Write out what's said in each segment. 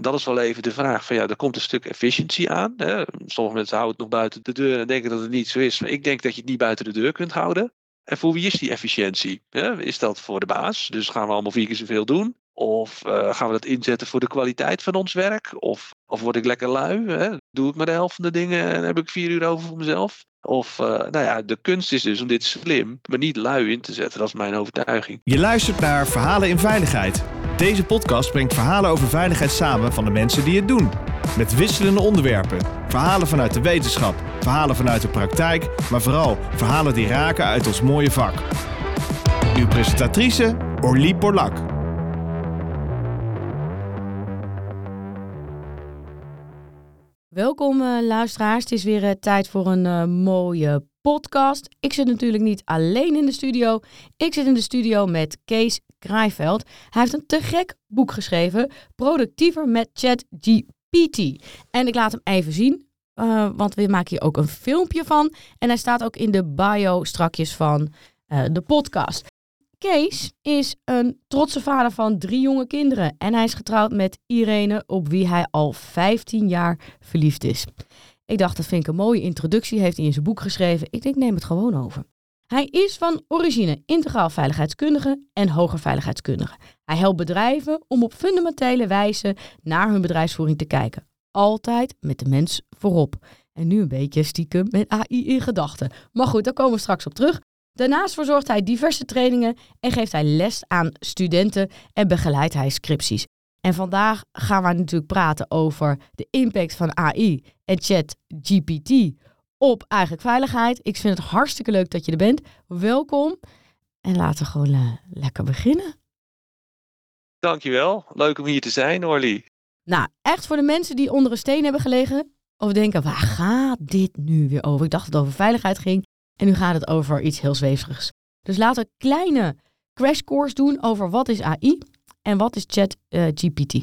Dat is wel even de vraag van ja, er komt een stuk efficiëntie aan. Hè. Sommige mensen houden het nog buiten de deur en denken dat het niet zo is. Maar ik denk dat je het niet buiten de deur kunt houden. En voor wie is die efficiëntie? Is dat voor de baas? Dus gaan we allemaal vier keer zoveel doen? Of uh, gaan we dat inzetten voor de kwaliteit van ons werk? Of, of word ik lekker lui? Hè? Doe ik maar de helft van de dingen en heb ik vier uur over voor mezelf? Of, uh, nou ja, de kunst is dus om dit slim, maar niet lui in te zetten. Dat is mijn overtuiging. Je luistert naar Verhalen in Veiligheid. Deze podcast brengt verhalen over veiligheid samen van de mensen die het doen. Met wisselende onderwerpen. Verhalen vanuit de wetenschap, verhalen vanuit de praktijk, maar vooral verhalen die raken uit ons mooie vak. Uw presentatrice Orlie Borlak. Welkom uh, luisteraars. Het is weer uh, tijd voor een uh, mooie podcast. Ik zit natuurlijk niet alleen in de studio. Ik zit in de studio met Kees Hij heeft een te gek boek geschreven. Productiever met ChatGPT. En ik laat hem even zien. want we maken hier ook een filmpje van. En hij staat ook in de bio strakjes van de podcast. Kees is een trotse vader van drie jonge kinderen en hij is getrouwd met Irene, op wie hij al 15 jaar verliefd is. Ik dacht, dat vind ik een mooie introductie, heeft hij in zijn boek geschreven. Ik denk, neem het gewoon over. Hij is van origine integraal veiligheidskundige en hoger veiligheidskundige. Hij helpt bedrijven om op fundamentele wijze naar hun bedrijfsvoering te kijken. Altijd met de mens voorop. En nu een beetje stiekem met AI in gedachten. Maar goed, daar komen we straks op terug. Daarnaast verzorgt hij diverse trainingen en geeft hij les aan studenten en begeleidt hij scripties. En vandaag gaan we natuurlijk praten over de impact van AI en ChatGPT op eigenlijk veiligheid. Ik vind het hartstikke leuk dat je er bent. Welkom en laten we gewoon uh, lekker beginnen. Dankjewel. Leuk om hier te zijn, Orly. Nou, echt voor de mensen die onder een steen hebben gelegen of denken, waar gaat dit nu weer over? Ik dacht dat het over veiligheid ging. En nu gaat het over iets heel zweverigs. Dus laten we een kleine crash course doen over wat is AI en wat is ChatGPT. Uh,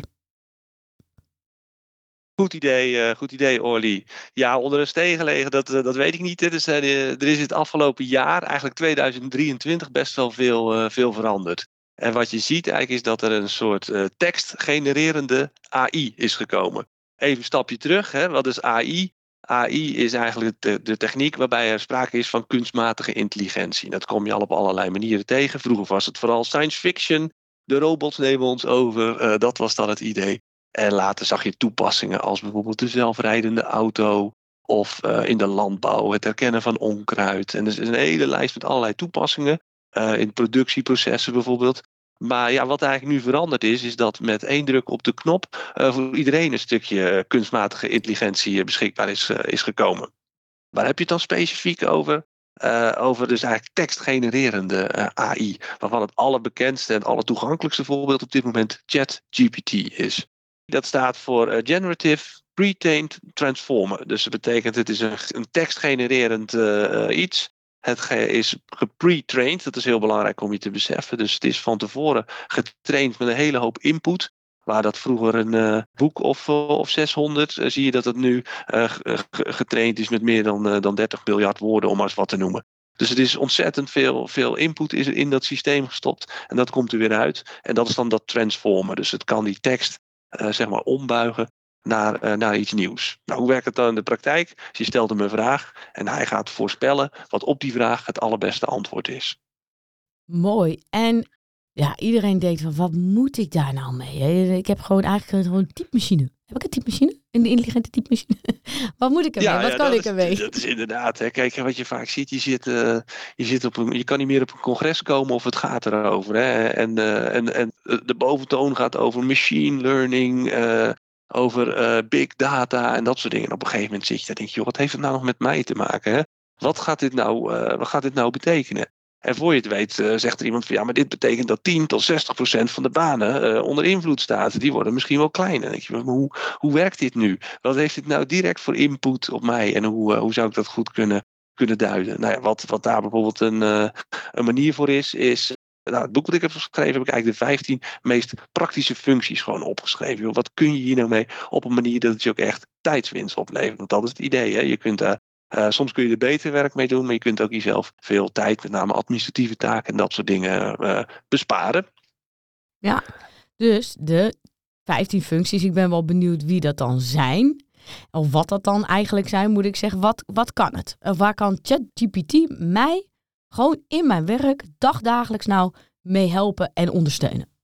Goed idee, uh, goed idee, Orly. Ja, onder een steen gelegen, dat, uh, dat weet ik niet. Dus, uh, er is het afgelopen jaar, eigenlijk 2023, best wel veel, veel veranderd. En wat je ziet eigenlijk is dat er een soort tekstgenererende AI is gekomen. Even een stapje terug, hè. wat is AI? AI is eigenlijk de, de, techniek waarbij er sprake is van kunstmatige intelligentie. Dat kom je al op allerlei manieren tegen. Vroeger was het vooral science fiction. De robots nemen ons over. Uh, dat was dan het idee. En later zag je toepassingen als bijvoorbeeld de zelfrijdende auto. Of uh, in de landbouw het herkennen van onkruid. En er is een hele lijst met allerlei toepassingen. Uh, in productieprocessen bijvoorbeeld. Maar ja, wat eigenlijk nu veranderd is, is dat met één druk op de knop uh, voor iedereen een stukje kunstmatige intelligentie beschikbaar is, is gekomen. Waar heb je het dan specifiek over? Over dus eigenlijk tekstgenererende AI, waarvan het allerbekendste en allertoegankelijkste voorbeeld op dit moment ChatGPT is. Dat staat voor Generative Pre-trained Transformer. Dus dat betekent het is een, een tekstgenererend iets het is gepre-trained, dat is heel belangrijk om je te beseffen. Dus het is van tevoren getraind met een hele hoop input. Waar dat vroeger een uh, boek of, uh, of 600, uh, zie je dat het nu getraind is met meer dan, dan 30 miljard woorden, om maar eens wat te noemen. Dus het is ontzettend veel, veel input is in dat systeem gestopt. En dat komt er weer uit. En dat is dan dat transformer. Dus het kan die tekst zeg maar ombuigen naar, uh, naar iets nieuws. Nou, hoe werkt het dan in de praktijk? Dus je stelt hem een vraag en hij gaat voorspellen wat op die vraag het allerbeste antwoord is. Mooi. En ja, iedereen denkt van wat moet ik daar nou mee? Ik heb gewoon eigenlijk gewoon een typemachine. Heb ik een typemachine? Een intelligente typemachine? wat moet ik ermee? Ja, wat kan ik ermee? Dat is inderdaad. Hè. Kijk, wat je vaak ziet, je, zit, uh, je, zit op een, je kan niet meer op een congres komen of het gaat erover. Hè. En, uh, en, en de boventoon gaat over machine learning, over uh, big data en dat soort dingen. En op een gegeven moment zit je daar denk je, joh, wat heeft het nou nog met mij te maken? Hè? Wat, gaat dit nou, wat gaat dit nou betekenen? En voor je het weet uh, zegt er iemand van ja, maar dit betekent dat 10 tot 60 procent van de banen onder invloed staat. Die worden misschien wel kleiner. Denk je, maar hoe, hoe werkt dit nu? Wat heeft dit nou direct voor input op mij? En hoe, hoe zou ik dat goed kunnen, kunnen duiden? Nou ja, wat, wat daar bijvoorbeeld een, een manier voor is, is nou, het boek wat ik heb geschreven, heb ik eigenlijk de 15 meest praktische functies gewoon opgeschreven. Wat kun je hier nou mee op een manier dat het je ook echt tijdswinst oplevert? Want dat is het idee. Hè? Je kunt daar, uh, soms kun je er beter werk mee doen, maar je kunt ook jezelf veel tijd, met name administratieve taken en dat soort dingen, uh, besparen. Ja, dus de 15 functies. Ik ben wel benieuwd wie dat dan zijn. Of wat dat dan eigenlijk zijn, moet ik zeggen. Wat, wat kan het? Of waar kan ChatGPT mij gewoon in mijn werk dagdagelijks nou mee helpen en ondersteunen?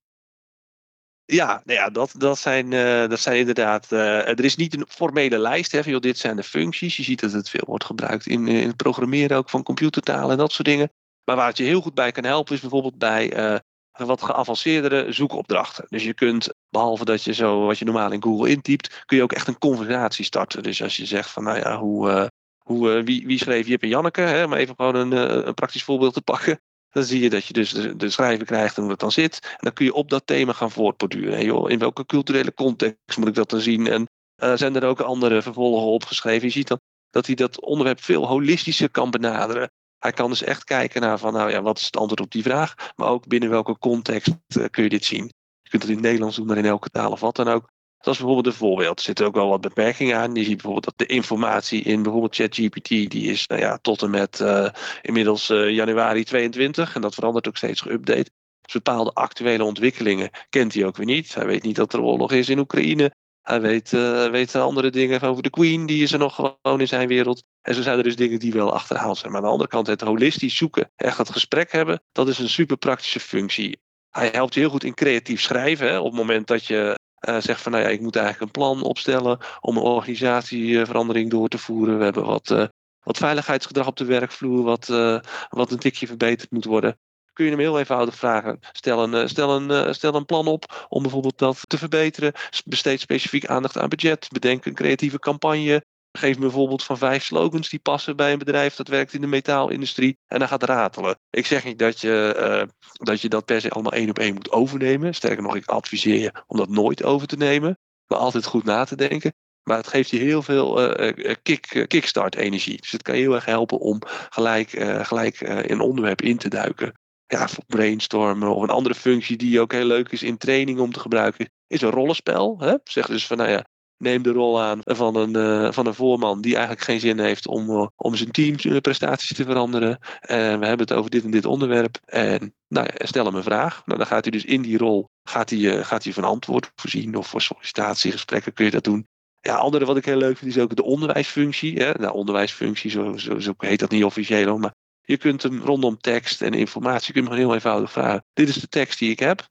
Ja, nou ja dat, dat, zijn, uh, dat zijn inderdaad. Uh, er is niet een formele lijst. Hè, van, dit zijn de functies. Je ziet dat het veel wordt gebruikt in, in het programmeren ook van computertalen en dat soort dingen. Maar waar het je heel goed bij kan helpen, is bijvoorbeeld bij wat geavanceerdere zoekopdrachten. Dus je kunt, behalve dat je zo wat je normaal in Google intypt, kun je ook echt een conversatie starten. Dus als je zegt van, nou ja, hoe, hoe, wie, wie schreef Jip en Janneke, hè, om even gewoon een, een praktisch voorbeeld te pakken. Dan zie je dat je dus de, de schrijver krijgt en hoe het dan zit. En dan kun je op dat thema gaan voortborduren. En joh, in welke culturele context moet ik dat dan zien? En uh, zijn er ook andere vervolgen opgeschreven? Je ziet dan dat hij dat onderwerp veel holistischer kan benaderen. Hij kan dus echt kijken naar van, nou ja, wat is het antwoord op die vraag? Maar ook binnen welke context uh, kun je dit zien? Je kunt het in het Nederlands doen, maar in elke taal of wat dan ook. Dat is bijvoorbeeld een voorbeeld. Er zitten ook wel wat beperkingen aan. Je ziet bijvoorbeeld dat de informatie in bijvoorbeeld ChatGPT, die is nou ja, tot en met uh, inmiddels uh, januari 22. En dat verandert ook steeds geüpdate. Dus bepaalde actuele ontwikkelingen kent hij ook weer niet. Hij weet niet dat er oorlog is in Oekraïne. Hij weet, uh, weet andere dingen over de Queen, die is er nog gewoon in zijn wereld. En zo zijn er dus dingen die wel achterhaald zijn. Maar aan de andere kant, het holistisch zoeken, echt dat gesprek hebben, dat is een super praktische functie. Hij helpt je heel goed in creatief schrijven. Hè, op het moment dat je uh, zegt van nou ja, ik moet eigenlijk een plan opstellen om een organisatieverandering door te voeren. We hebben wat, uh, wat veiligheidsgedrag op de werkvloer, wat, uh, wat een tikje verbeterd moet worden. Kun je hem heel eenvoudig vragen. Stel stel, een, stel een plan op om bijvoorbeeld dat te verbeteren. Besteed specifiek aandacht aan budget. Bedenk een creatieve campagne. Geef me een voorbeeld van vijf slogans die passen bij een bedrijf dat werkt in de metaalindustrie. En dan gaat ratelen. Ik zeg niet dat je, uh, dat je dat per se allemaal één op één moet overnemen. Sterker nog, ik adviseer je om dat nooit over te nemen. Maar altijd goed na te denken. Maar het geeft je heel veel uh, kick, kickstart energie. Dus het kan je heel erg helpen om gelijk, gelijk in een onderwerp in te duiken. Ja, voor brainstormen of een andere functie die ook heel leuk is in training om te gebruiken. Is een rollenspel. Hè? Zeg dus van nou ja, neem de rol aan van een, uh, van een voorman die eigenlijk geen zin heeft om, uh, om zijn teamprestaties te veranderen. En we hebben het over dit en dit onderwerp. En nou, stel hem een vraag. Nou, dan gaat hij dus in die rol gaat hij, gaat hij van antwoord voorzien. Of voor sollicitatiegesprekken kun je dat doen. Ja, andere wat ik heel leuk vind is ook de onderwijsfunctie. Hè? Nou, onderwijsfunctie, zo, zo, zo heet dat niet officieel, maar je kunt hem rondom tekst en informatie, kun je hem heel eenvoudig vragen. Dit is de tekst die ik heb.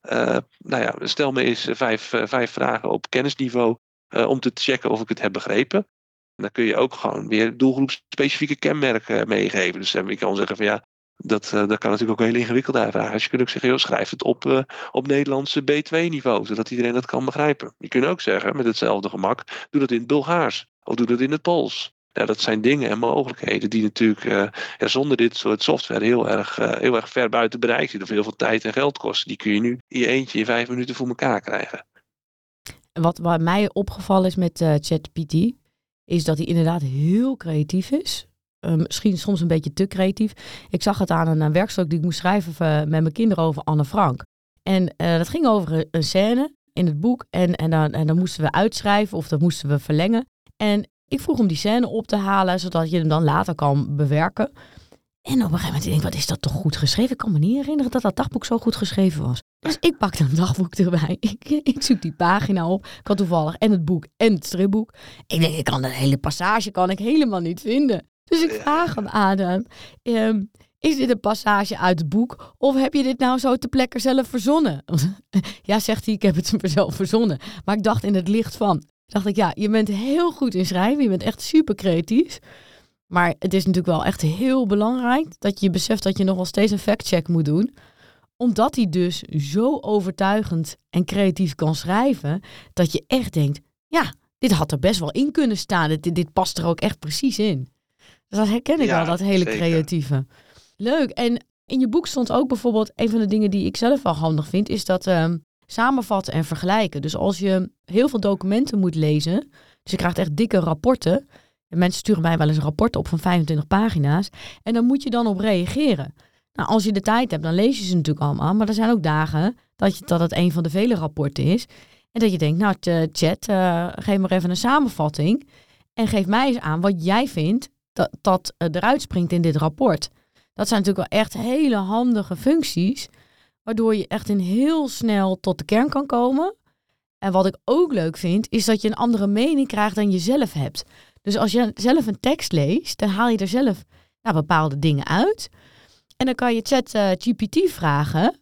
Nou ja, stel me eens vijf, uh, vijf vragen op kennisniveau uh, om te checken of ik het heb begrepen. En dan kun je ook gewoon weer doelgroepspecifieke kenmerken meegeven. Dus ik kan zeggen van ja, dat, dat kan natuurlijk ook heel ingewikkeld uitvragen. Dus je kunt ook zeggen, joh, schrijf het op, op Nederlandse B2-niveau, zodat iedereen dat kan begrijpen. Je kunt ook zeggen, met hetzelfde gemak, doe dat in het Bulgaars of doe dat in het Pools. Ja, dat zijn dingen en mogelijkheden die natuurlijk zonder dit soort software heel erg, heel erg ver buiten bereik zitten. Of heel veel tijd en geld kosten. Die kun je nu in je eentje in vijf minuten voor elkaar krijgen. Wat, wat mij opgevallen is met uh, ChatGPT, is dat hij inderdaad heel creatief is. Uh, misschien soms een beetje te creatief. Ik zag het aan een, een werkstuk die ik moest schrijven met mijn kinderen over Anne Frank. En dat ging over een scène in het boek. En, en, dan, en dan moesten we uitschrijven of dat moesten we verlengen. En ik vroeg om die scène op te halen, zodat je hem dan later kan bewerken. En op een gegeven moment denk ik, wat is dat toch goed geschreven? Ik kan me niet herinneren dat dat dagboek zo goed geschreven was. Dus ik pak een dagboek erbij. Ik, ik zoek die pagina op. Ik had toevallig en het boek en het stripboek. Ik denk, ik kan de hele passage kan ik helemaal niet vinden. Dus ik vraag hem aan hem, um, is dit een passage uit het boek? Of heb je dit nou zo te plekke zelf verzonnen? ja, zegt hij, ik heb het zelf verzonnen. Maar ik dacht in het licht van, dacht ik, ja, je bent heel goed in schrijven. Je bent echt super creatief. Maar het is natuurlijk wel echt heel belangrijk dat je beseft dat je nog wel steeds een factcheck moet doen. Omdat hij dus zo overtuigend en creatief kan schrijven, dat je echt denkt, ja, dit had er best wel in kunnen staan. Dit, dit past er ook echt precies in. Dus dat herken ik ja, wel, dat hele zeker. creatieve. Leuk. En in je boek stond ook bijvoorbeeld, een van de dingen die ik zelf wel handig vind, is dat um, samenvatten en vergelijken. Dus als je heel veel documenten moet lezen, dus je krijgt echt dikke rapporten, en mensen sturen mij wel eens een rapport op van 25 pagina's. En dan moet je dan op reageren. Nou, als je de tijd hebt, dan lees je ze natuurlijk allemaal. Maar er zijn ook dagen dat, je, dat het een van de vele rapporten is. En dat je denkt, nou chat, uh, geef maar even een samenvatting. En geef mij eens aan wat jij vindt dat, dat uh, eruit springt in dit rapport. Dat zijn natuurlijk wel echt hele handige functies. Waardoor je echt in heel snel tot de kern kan komen. En wat ik ook leuk vind, is dat je een andere mening krijgt dan je zelf hebt. Dus als je zelf een tekst leest, dan haal je er zelf bepaalde dingen uit. En dan kan je chat uh, GPT vragen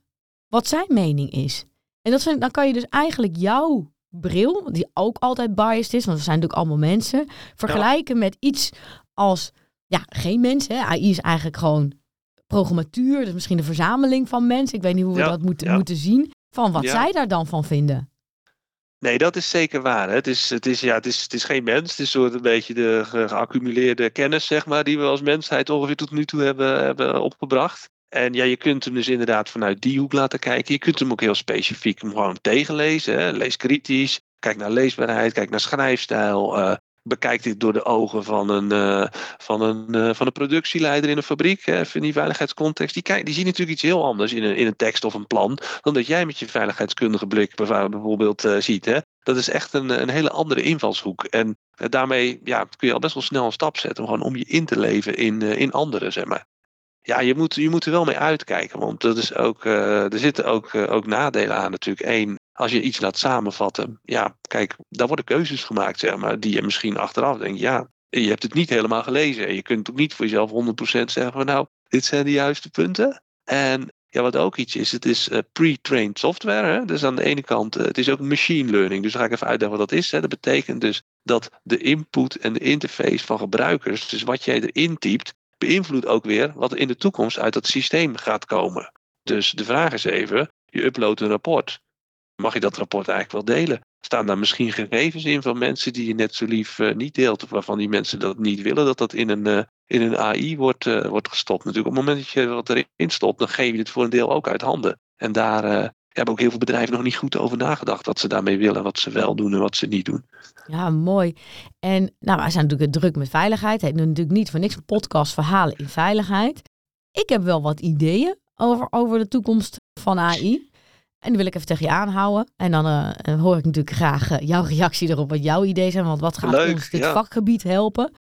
wat zijn mening is. En dat vind, dan kan je dus eigenlijk jouw bril, die ook altijd biased is, want we zijn natuurlijk allemaal mensen, vergelijken met iets als, ja, geen mensen. AI is eigenlijk gewoon programmatuur, dus misschien de verzameling van mensen. Ik weet niet hoe we dat moeten, moeten zien. Van wat zij daar dan van vinden. Nee, dat is zeker waar. Hè. Het, is, het, is, ja, het, is, het is geen mens. Het is soort een beetje de geaccumuleerde kennis, zeg maar, die we als mensheid ongeveer tot nu toe hebben, hebben opgebracht. En ja, je kunt hem dus inderdaad vanuit die hoek laten kijken. Je kunt hem ook heel specifiek gewoon tegenlezen. Hè. Lees kritisch. Kijk naar leesbaarheid. Kijk naar schrijfstijl. Uh, bekijk dit door de ogen van een, uh, van een, uh, van een productieleider in een fabriek. Hè, in die veiligheidscontext. Die, kijk, die ziet natuurlijk iets heel anders in een, in een tekst of een plan. dan dat jij met je veiligheidskundige blik bijvoorbeeld ziet. Hè. Dat is echt een, een hele andere invalshoek. En daarmee ja, kun je al best wel snel een stap zetten. Gewoon om je in te leven in, in anderen, zeg maar ja, je moet, je moet er wel mee uitkijken. Want dat is ook, er zitten ook, ook nadelen aan natuurlijk. Eén, als je iets laat samenvatten. Ja, kijk, daar worden keuzes gemaakt, zeg maar. Die je misschien achteraf denkt, ja, je hebt het niet helemaal gelezen. En je kunt ook niet voor jezelf 100% zeggen van nou, dit zijn de juiste punten. En ja, wat ook iets is, het is uh, pre-trained software. Hè? Dus aan de ene kant, het is ook machine learning. Dus ga ik even uitleggen wat dat is. Hè? Dat betekent dus dat de input en de interface van gebruikers, dus wat jij erin typt, beïnvloedt ook weer wat er in de toekomst uit dat systeem gaat komen. Dus de vraag is even, je uploadt een rapport. Mag je dat rapport eigenlijk wel delen? Staan daar misschien gegevens in van mensen die je net zo lief uh, niet deelt, of waarvan die mensen dat niet willen, dat dat in een, uh, in een AI wordt, uh, wordt gestopt? Natuurlijk, op het moment dat je wat erin stopt, dan geef je het voor een deel ook uit handen. En daar hebben ook heel veel bedrijven nog niet goed over nagedacht wat ze daarmee willen, wat ze wel doen en wat ze niet doen. Ja, mooi. En nou, wij zijn natuurlijk druk met veiligheid. Het heet natuurlijk niet voor niks een podcast verhalen in veiligheid. Ik heb wel wat ideeën over, over de toekomst van AI. En die wil ik even tegen je aanhouden. En dan uh, hoor ik natuurlijk graag uh, jouw reactie erop, wat jouw ideeën zijn. Want wat gaat Leuk, ons dit vakgebied helpen?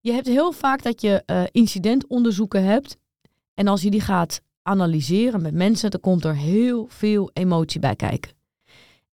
Je hebt heel vaak dat je uh, incidentonderzoeken hebt. En als je die gaat analyseren met mensen, dan komt er heel veel emotie bij kijken.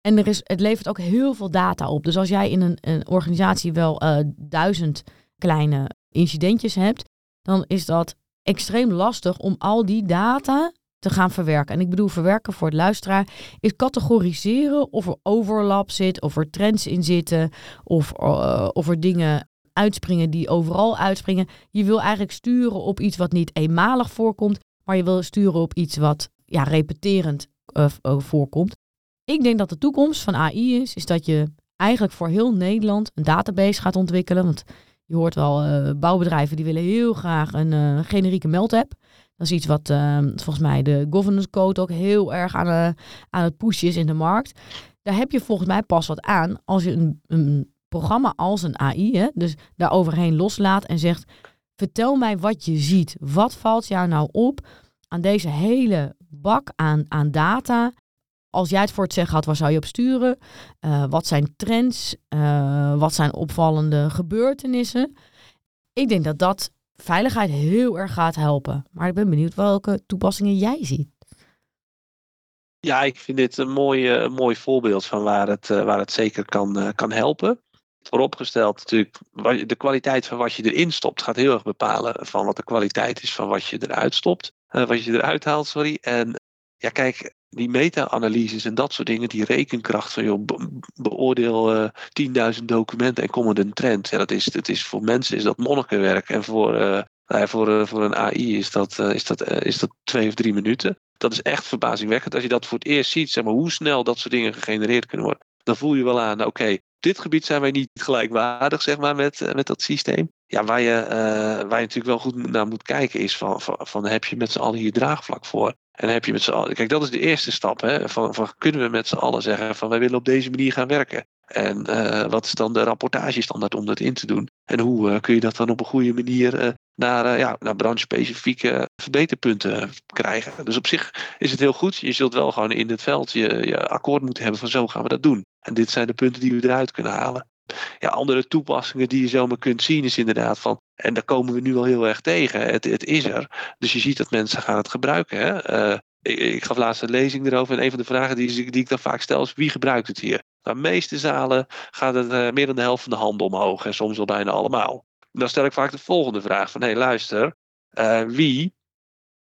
En er is, het levert ook heel veel data op. Dus als jij in een, een organisatie wel duizend kleine incidentjes hebt, dan is dat extreem lastig om al die data te gaan verwerken. En ik bedoel verwerken voor het luisteraar is categoriseren of er overlap zit, of er trends in zitten, of, uh, of er dingen uitspringen die overal uitspringen. Je wil eigenlijk sturen op iets wat niet eenmalig voorkomt, maar je wil sturen op iets wat ja, repeterend uh, voorkomt. Ik denk dat de toekomst van AI is, is dat je eigenlijk voor heel Nederland een database gaat ontwikkelen. Want je hoort wel, bouwbedrijven die willen heel graag een generieke meldapp. Dat is iets wat uh, volgens mij de governance code ook heel erg aan, aan het pushen is in de markt. Daar heb je volgens mij pas wat aan als je een, een programma als een AI, hè, dus daar overheen loslaat en zegt: Vertel mij wat je ziet. Wat valt jou nou op aan deze hele bak aan, aan data? Als jij het voor het zeggen had, waar zou je op sturen? Uh, wat zijn trends? Uh, wat zijn opvallende gebeurtenissen? Ik denk dat dat veiligheid heel erg gaat helpen. Maar ik ben benieuwd welke toepassingen jij ziet. Ja, ik vind dit een mooi, een mooi voorbeeld van waar het, uh, waar het zeker kan, kan helpen vooropgesteld natuurlijk, de kwaliteit van wat je erin stopt gaat heel erg bepalen van wat de kwaliteit is van wat je eruit stopt, wat je eruit haalt, sorry. En ja, kijk, die meta-analyses en dat soort dingen, die rekenkracht van joh, beoordeel uh, eh, 10.000 documenten en kom met een trend. Ja, dat is, dat is, voor mensen is dat monnikenwerk en voor, uh, nou ja, voor, voor een AI is dat, is, dat, is dat twee of drie minuten. Dat is echt verbazingwekkend. Als je dat voor het eerst ziet, zeg maar, hoe snel dat soort dingen gegenereerd kunnen worden, dan voel je wel aan, nou, oké, dit gebied zijn wij niet gelijkwaardig, zeg maar, met, eh, met dat systeem. Ja, waar je, uh, waar je natuurlijk wel goed naar moet kijken is van, van, heb je met z'n allen hier draagvlak voor? En heb je met z'n allen, kijk, dat is de eerste stap. Hè, van, van kunnen we met z'n allen zeggen van wij willen op deze manier gaan werken? En uh, wat is dan de rapportagestandaard om dat in te doen? En hoe kun je dat dan op een goede manier naar, ja, naar branchespecifieke verbeterpunten krijgen? Dus op zich is het heel goed. Je zult wel gewoon in het veld je, je akkoord moeten hebben van zo gaan we dat doen. En dit zijn de punten die we eruit kunnen halen. Ja, andere toepassingen die je zomaar kunt zien is inderdaad van, en daar komen we nu al heel erg tegen, het, het is er. Dus je ziet dat mensen gaan het gebruiken. Hè? Uh, ik, ik, gaf laatst een lezing erover en een van de vragen die, die ik dan vaak stel is, wie gebruikt het hier? de meeste zalen gaat het meer dan de helft van de handen omhoog en soms wel bijna allemaal. Dan stel ik vaak de volgende vraag van hé hey, luister, uh, wie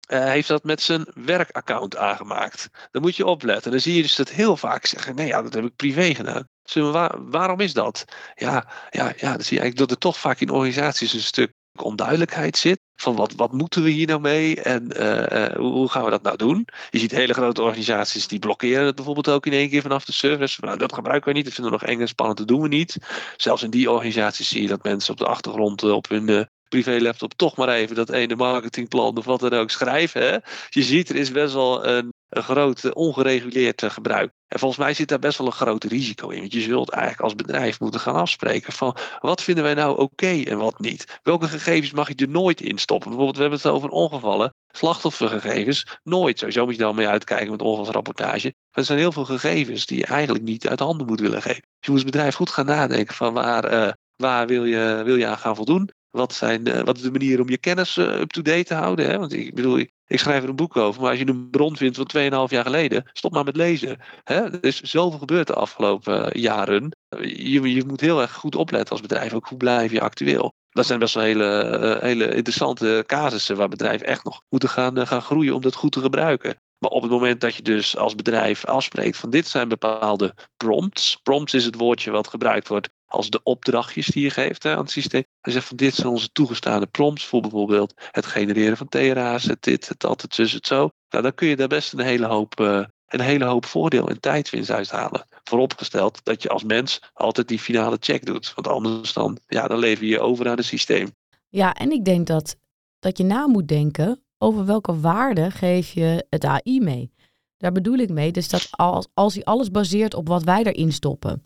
uh, heeft dat met zijn werkaccount aangemaakt? Dan moet je opletten. Dan zie je dus dat heel vaak zeggen nee ja dat heb ik privé gedaan. Dus waar, waarom is dat? Ja, ja, ja, dan zie je eigenlijk dat er toch vaak in organisaties een stuk onduidelijkheid zit. Van wat, wat moeten we hier nou mee en uh, uh, hoe, gaan we dat nou doen? Je ziet hele grote organisaties die blokkeren het bijvoorbeeld ook in één keer vanaf de service. Nou, dat gebruiken we niet, dat vinden we nog eng en spannend, dat doen we niet. Zelfs in die organisaties zie je dat mensen op de achtergrond uh, op hun privé laptop toch maar even dat ene marketingplan of wat dan ook schrijven. Hè? Je ziet, er is best wel een, een groot ongereguleerd gebruik. En volgens mij zit daar best wel een groot risico in. Want je zult eigenlijk als bedrijf moeten gaan afspreken van wat vinden wij nou oké en wat niet. Welke gegevens mag je er nooit in stoppen? Bijvoorbeeld, we hebben het over ongevallen. Slachtoffergegevens, nooit. Sowieso moet je dan mee uitkijken met ongevalsrapportage. Maar er zijn heel veel gegevens die je eigenlijk niet uit handen moet willen geven. Dus je moet als bedrijf goed gaan nadenken van waar, uh, waar wil, je, wil je aan gaan voldoen. Wat, zijn, uh, wat is de manier om je kennis uh, up-to-date te houden? Hè? Want ik bedoel, ik schrijf er een boek over, maar als je een bron vindt van 2,5 jaar geleden, stop maar met lezen. Hè? Er is zoveel gebeurd de afgelopen uh, jaren. Je, je moet heel erg goed opletten als bedrijf, ook hoe blijf je actueel. Dat zijn best wel hele, hele interessante casussen waar bedrijven echt nog moeten gaan, gaan groeien om dat goed te gebruiken. Maar op het moment dat je dus als bedrijf afspreekt van dit zijn bepaalde prompts. Prompts is het woordje wat gebruikt wordt als de opdrachtjes die je geeft aan het systeem. Hij zegt van dit zijn onze toegestaande prompts voor bijvoorbeeld het genereren van TRA's, het dit, het dat, het zus, het zo. Nou, dan kun je daar best een hele hoop, uh, een hele hoop voordeel en tijdwinst uithalen. Vooropgesteld dat je als mens altijd die finale check doet. Want anders dan, ja, dan lever je je over aan het systeem. Ja, en ik denk dat, dat je na moet denken over welke waarde geef je het AI mee. Daar bedoel ik mee, dus dat als, als hij alles baseert op wat wij erin stoppen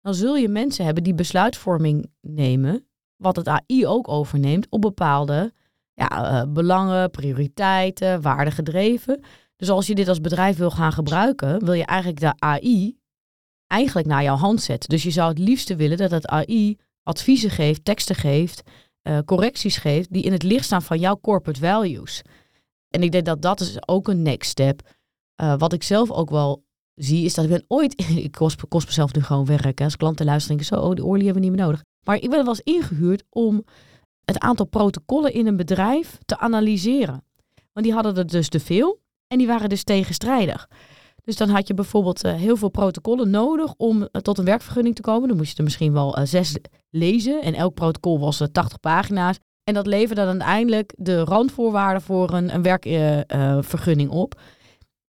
dan zul je mensen hebben die besluitvorming nemen, wat het AI ook overneemt, op bepaalde ja, uh, belangen, prioriteiten, waarden gedreven. Dus als je dit als bedrijf wil gaan gebruiken, wil je eigenlijk de AI eigenlijk naar jouw hand zetten. Dus je zou het liefste willen dat het AI adviezen geeft, teksten geeft, uh, correcties geeft, die in het licht staan van jouw corporate values. En ik denk dat dat is ook een next step. Uh, wat ik zelf ook wel zie, is dat ik ben ooit, ik kost, mezelf nu gewoon werken. Als klanten luisteren, zo, oh, de olie hebben we niet meer nodig. Maar ik ben wel eens ingehuurd om het aantal protocollen in een bedrijf te analyseren. Want die hadden er dus te veel en die waren dus tegenstrijdig. Dus dan had je bijvoorbeeld uh, heel veel protocollen nodig om uh, tot een werkvergunning te komen. Dan moest je er misschien wel uh, zes lezen en elk protocol was 80 pagina's. En dat leverde dan uiteindelijk de randvoorwaarden voor een, een werkvergunning op.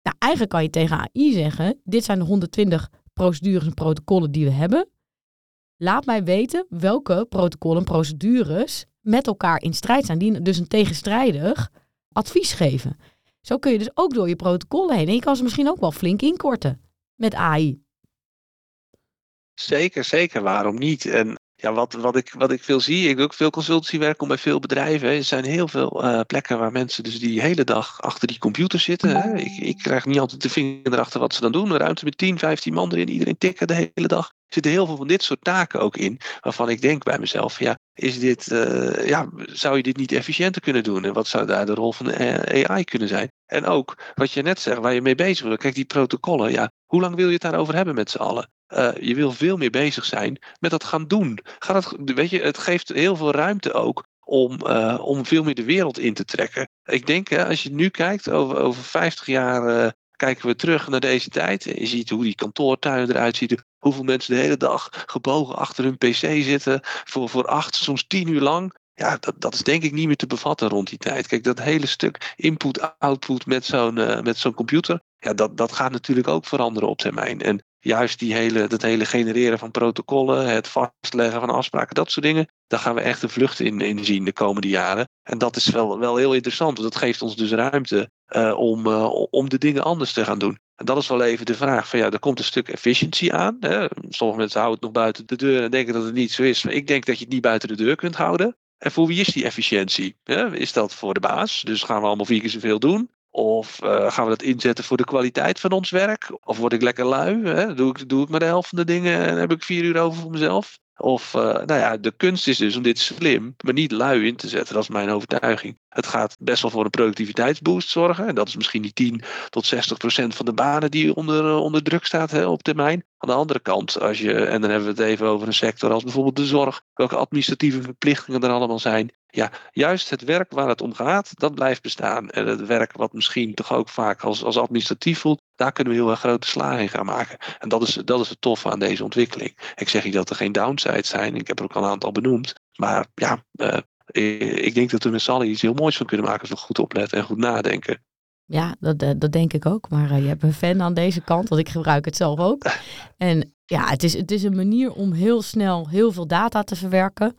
Nou, eigenlijk kan je tegen AI zeggen: dit zijn de 120 procedures en protocollen die we hebben. Laat mij weten welke protocollen en procedures met elkaar in strijd zijn, die dus een tegenstrijdig advies geven. Zo kun je dus ook door je protocollen heen. En je kan ze misschien ook wel flink inkorten met AI. Zeker, zeker. Waarom niet? En ja, wat, wat, ik, wat ik veel zie, ik doe ook veel consultancywerk bij veel bedrijven. Er zijn heel veel uh, plekken waar mensen dus die hele dag achter die computer zitten. Ik, ik krijg niet altijd de vinger erachter wat ze dan doen. Een ruimte met 10, 15 man erin, iedereen tikken de hele dag. Er zitten heel veel van dit soort taken ook in, waarvan ik denk bij mezelf, ja, is dit, uh, ja, zou je dit niet efficiënter kunnen doen? En wat zou daar de rol van de AI kunnen zijn? En ook, wat je net zegt, waar je mee bezig wil. Kijk, die protocollen, ja, hoe lang wil je het daarover hebben met z'n allen? Uh, je wil veel meer bezig zijn met dat gaan doen. Ga dat, weet je, het geeft heel veel ruimte ook om, uh, om veel meer de wereld in te trekken. Ik denk, hè, als je nu kijkt, over, over 50 jaar uh, kijken we terug naar deze tijd. Je ziet hoe die kantoortuinen eruit zien. Hoeveel mensen de hele dag gebogen achter hun pc zitten. Voor, voor acht, soms tien uur lang. Ja, dat, dat is denk ik niet meer te bevatten rond die tijd. Kijk, dat hele stuk input-output met zo'n met zo'n computer. Ja, dat, dat gaat natuurlijk ook veranderen op termijn. En juist die hele, dat hele genereren van protocollen, het vastleggen van afspraken, dat soort dingen, daar gaan we echt een vlucht in, in zien de komende jaren. En dat is wel, wel heel interessant, want dat geeft ons dus ruimte uh, om, uh, om de dingen anders te gaan doen. En dat is wel even de vraag van ja, er komt een stuk efficiëntie aan. Hè. Sommige mensen houden het nog buiten de deur en denken dat het niet zo is. Ik denk dat je het niet buiten de deur kunt houden. En voor wie is die efficiëntie? Is dat voor de baas? Dus gaan we allemaal vier keer zoveel doen? Of uh, gaan we dat inzetten voor de kwaliteit van ons werk? Of word ik lekker lui? Hè? Doe, ik, doe ik maar de helft van de dingen en heb ik vier uur over voor mezelf? Of, uh, nou ja, de kunst is dus om dit slim, maar niet lui in te zetten. Dat is mijn overtuiging. Het gaat best wel voor een productiviteitsboost zorgen. En dat is misschien die 10 tot 60 procent van de banen die onder, uh, onder druk staat hè, op termijn. Aan de andere kant, als je, en dan hebben we het even over een sector als bijvoorbeeld de zorg, welke administratieve verplichtingen er allemaal zijn. Ja, juist het werk waar het om gaat, dat blijft bestaan. En het werk wat misschien toch ook vaak als, als administratief voelt, daar kunnen we heel erg grote slagen in gaan maken. En dat is, dat is het toffe aan deze ontwikkeling. Ik zeg niet dat er geen downsides zijn, ik heb er ook al een aantal benoemd. Maar ja, uh, ik denk dat we met z'n allen iets heel moois van kunnen maken als we goed opletten en goed nadenken. Ja, dat, dat denk ik ook. Maar uh, je hebt een fan aan deze kant, want ik gebruik het zelf ook. En ja, het is, het is een manier om heel snel heel veel data te verwerken.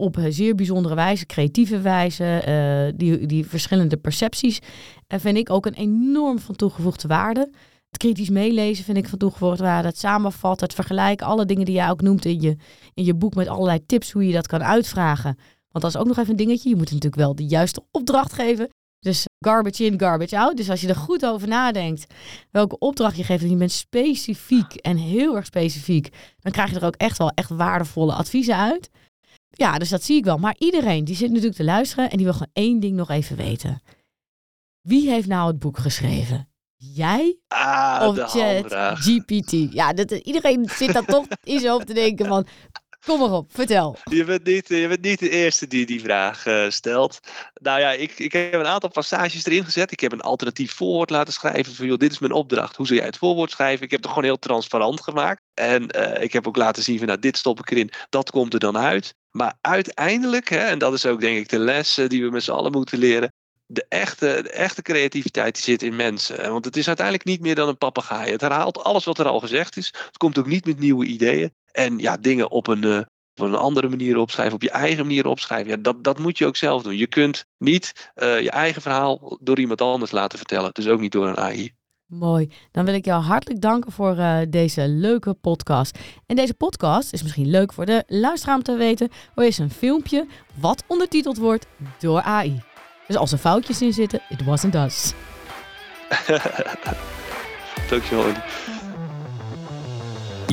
Op een zeer bijzondere wijze, creatieve wijze. Uh, die, die verschillende percepties uh, vind ik ook een enorm van toegevoegde waarde. Het kritisch meelezen vind ik van toegevoegde waarde. Het samenvatten, het vergelijken. Alle dingen die jij ook noemt in je, in je boek met allerlei tips hoe je dat kan uitvragen. Want dat is ook nog even een dingetje. Je moet natuurlijk wel de juiste opdracht geven. Dus garbage in, garbage out. Dus als je er goed over nadenkt welke opdracht je geeft en je bent specifiek en heel erg specifiek, dan krijg je er ook echt wel echt waardevolle adviezen uit. Ja, dus dat zie ik wel. Maar iedereen die zit natuurlijk te luisteren en die wil gewoon één ding nog even weten. Wie heeft nou het boek geschreven? Jij ah, of Chat GPT? Ja, dat, iedereen zit dan toch in zijn hoofd te denken van... Kom maar op, vertel. Je bent niet, je bent niet de eerste die die vraag uh, stelt. Nou ja, ik, ik heb een aantal passages erin gezet. Ik heb een alternatief voorwoord laten schrijven. Van, joh, dit is mijn opdracht. Hoe zou jij het voorwoord schrijven? Ik heb het gewoon heel transparant gemaakt. En uh, ik heb ook laten zien van, nou, dit stop ik erin. Dat komt er dan uit. Maar uiteindelijk, hè, en dat is ook denk ik de les die we met z'n allen moeten leren de echte, de echte creativiteit zit in mensen. Want het is uiteindelijk niet meer dan een papegaai. Het herhaalt alles wat er al gezegd is. Het komt ook niet met nieuwe ideeën. En ja, dingen op een, uh, op een andere manier opschrijven, op je eigen manier opschrijven. Ja, dat, dat moet je ook zelf doen. Je kunt niet uh, je eigen verhaal door iemand anders laten vertellen. Dus ook niet door een AI. Mooi. Dan wil ik jou hartelijk danken voor uh, deze leuke podcast. En deze podcast is misschien leuk voor de luisteraar om te weten. Hoe is een filmpje wat ondertiteld wordt door AI. Dus als er foutjes in zitten, it wasn't us. Dankjewel.